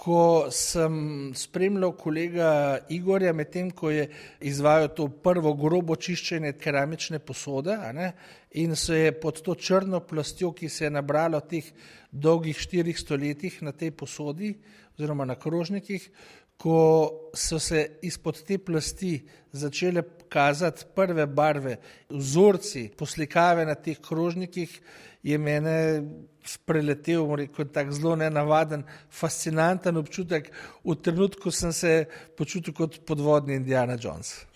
ko sem spremljal kolega Igorja, medtem ko je izvajal to prvo grobo čiščenje keramične posode, in se je pod to črno plastjo, ki se je nabrala v teh dolgih štirih stoletjih na tej posodi oziroma na krožnikih, ko so se izpod te plasti začele kazati prve barve, vzorci, poslikave na teh krožnikih, je mene spreletel, rekel, tako zelo nenavaden, fascinanten občutek. V trenutku sem se počutil kot podvodni Indiana Jones.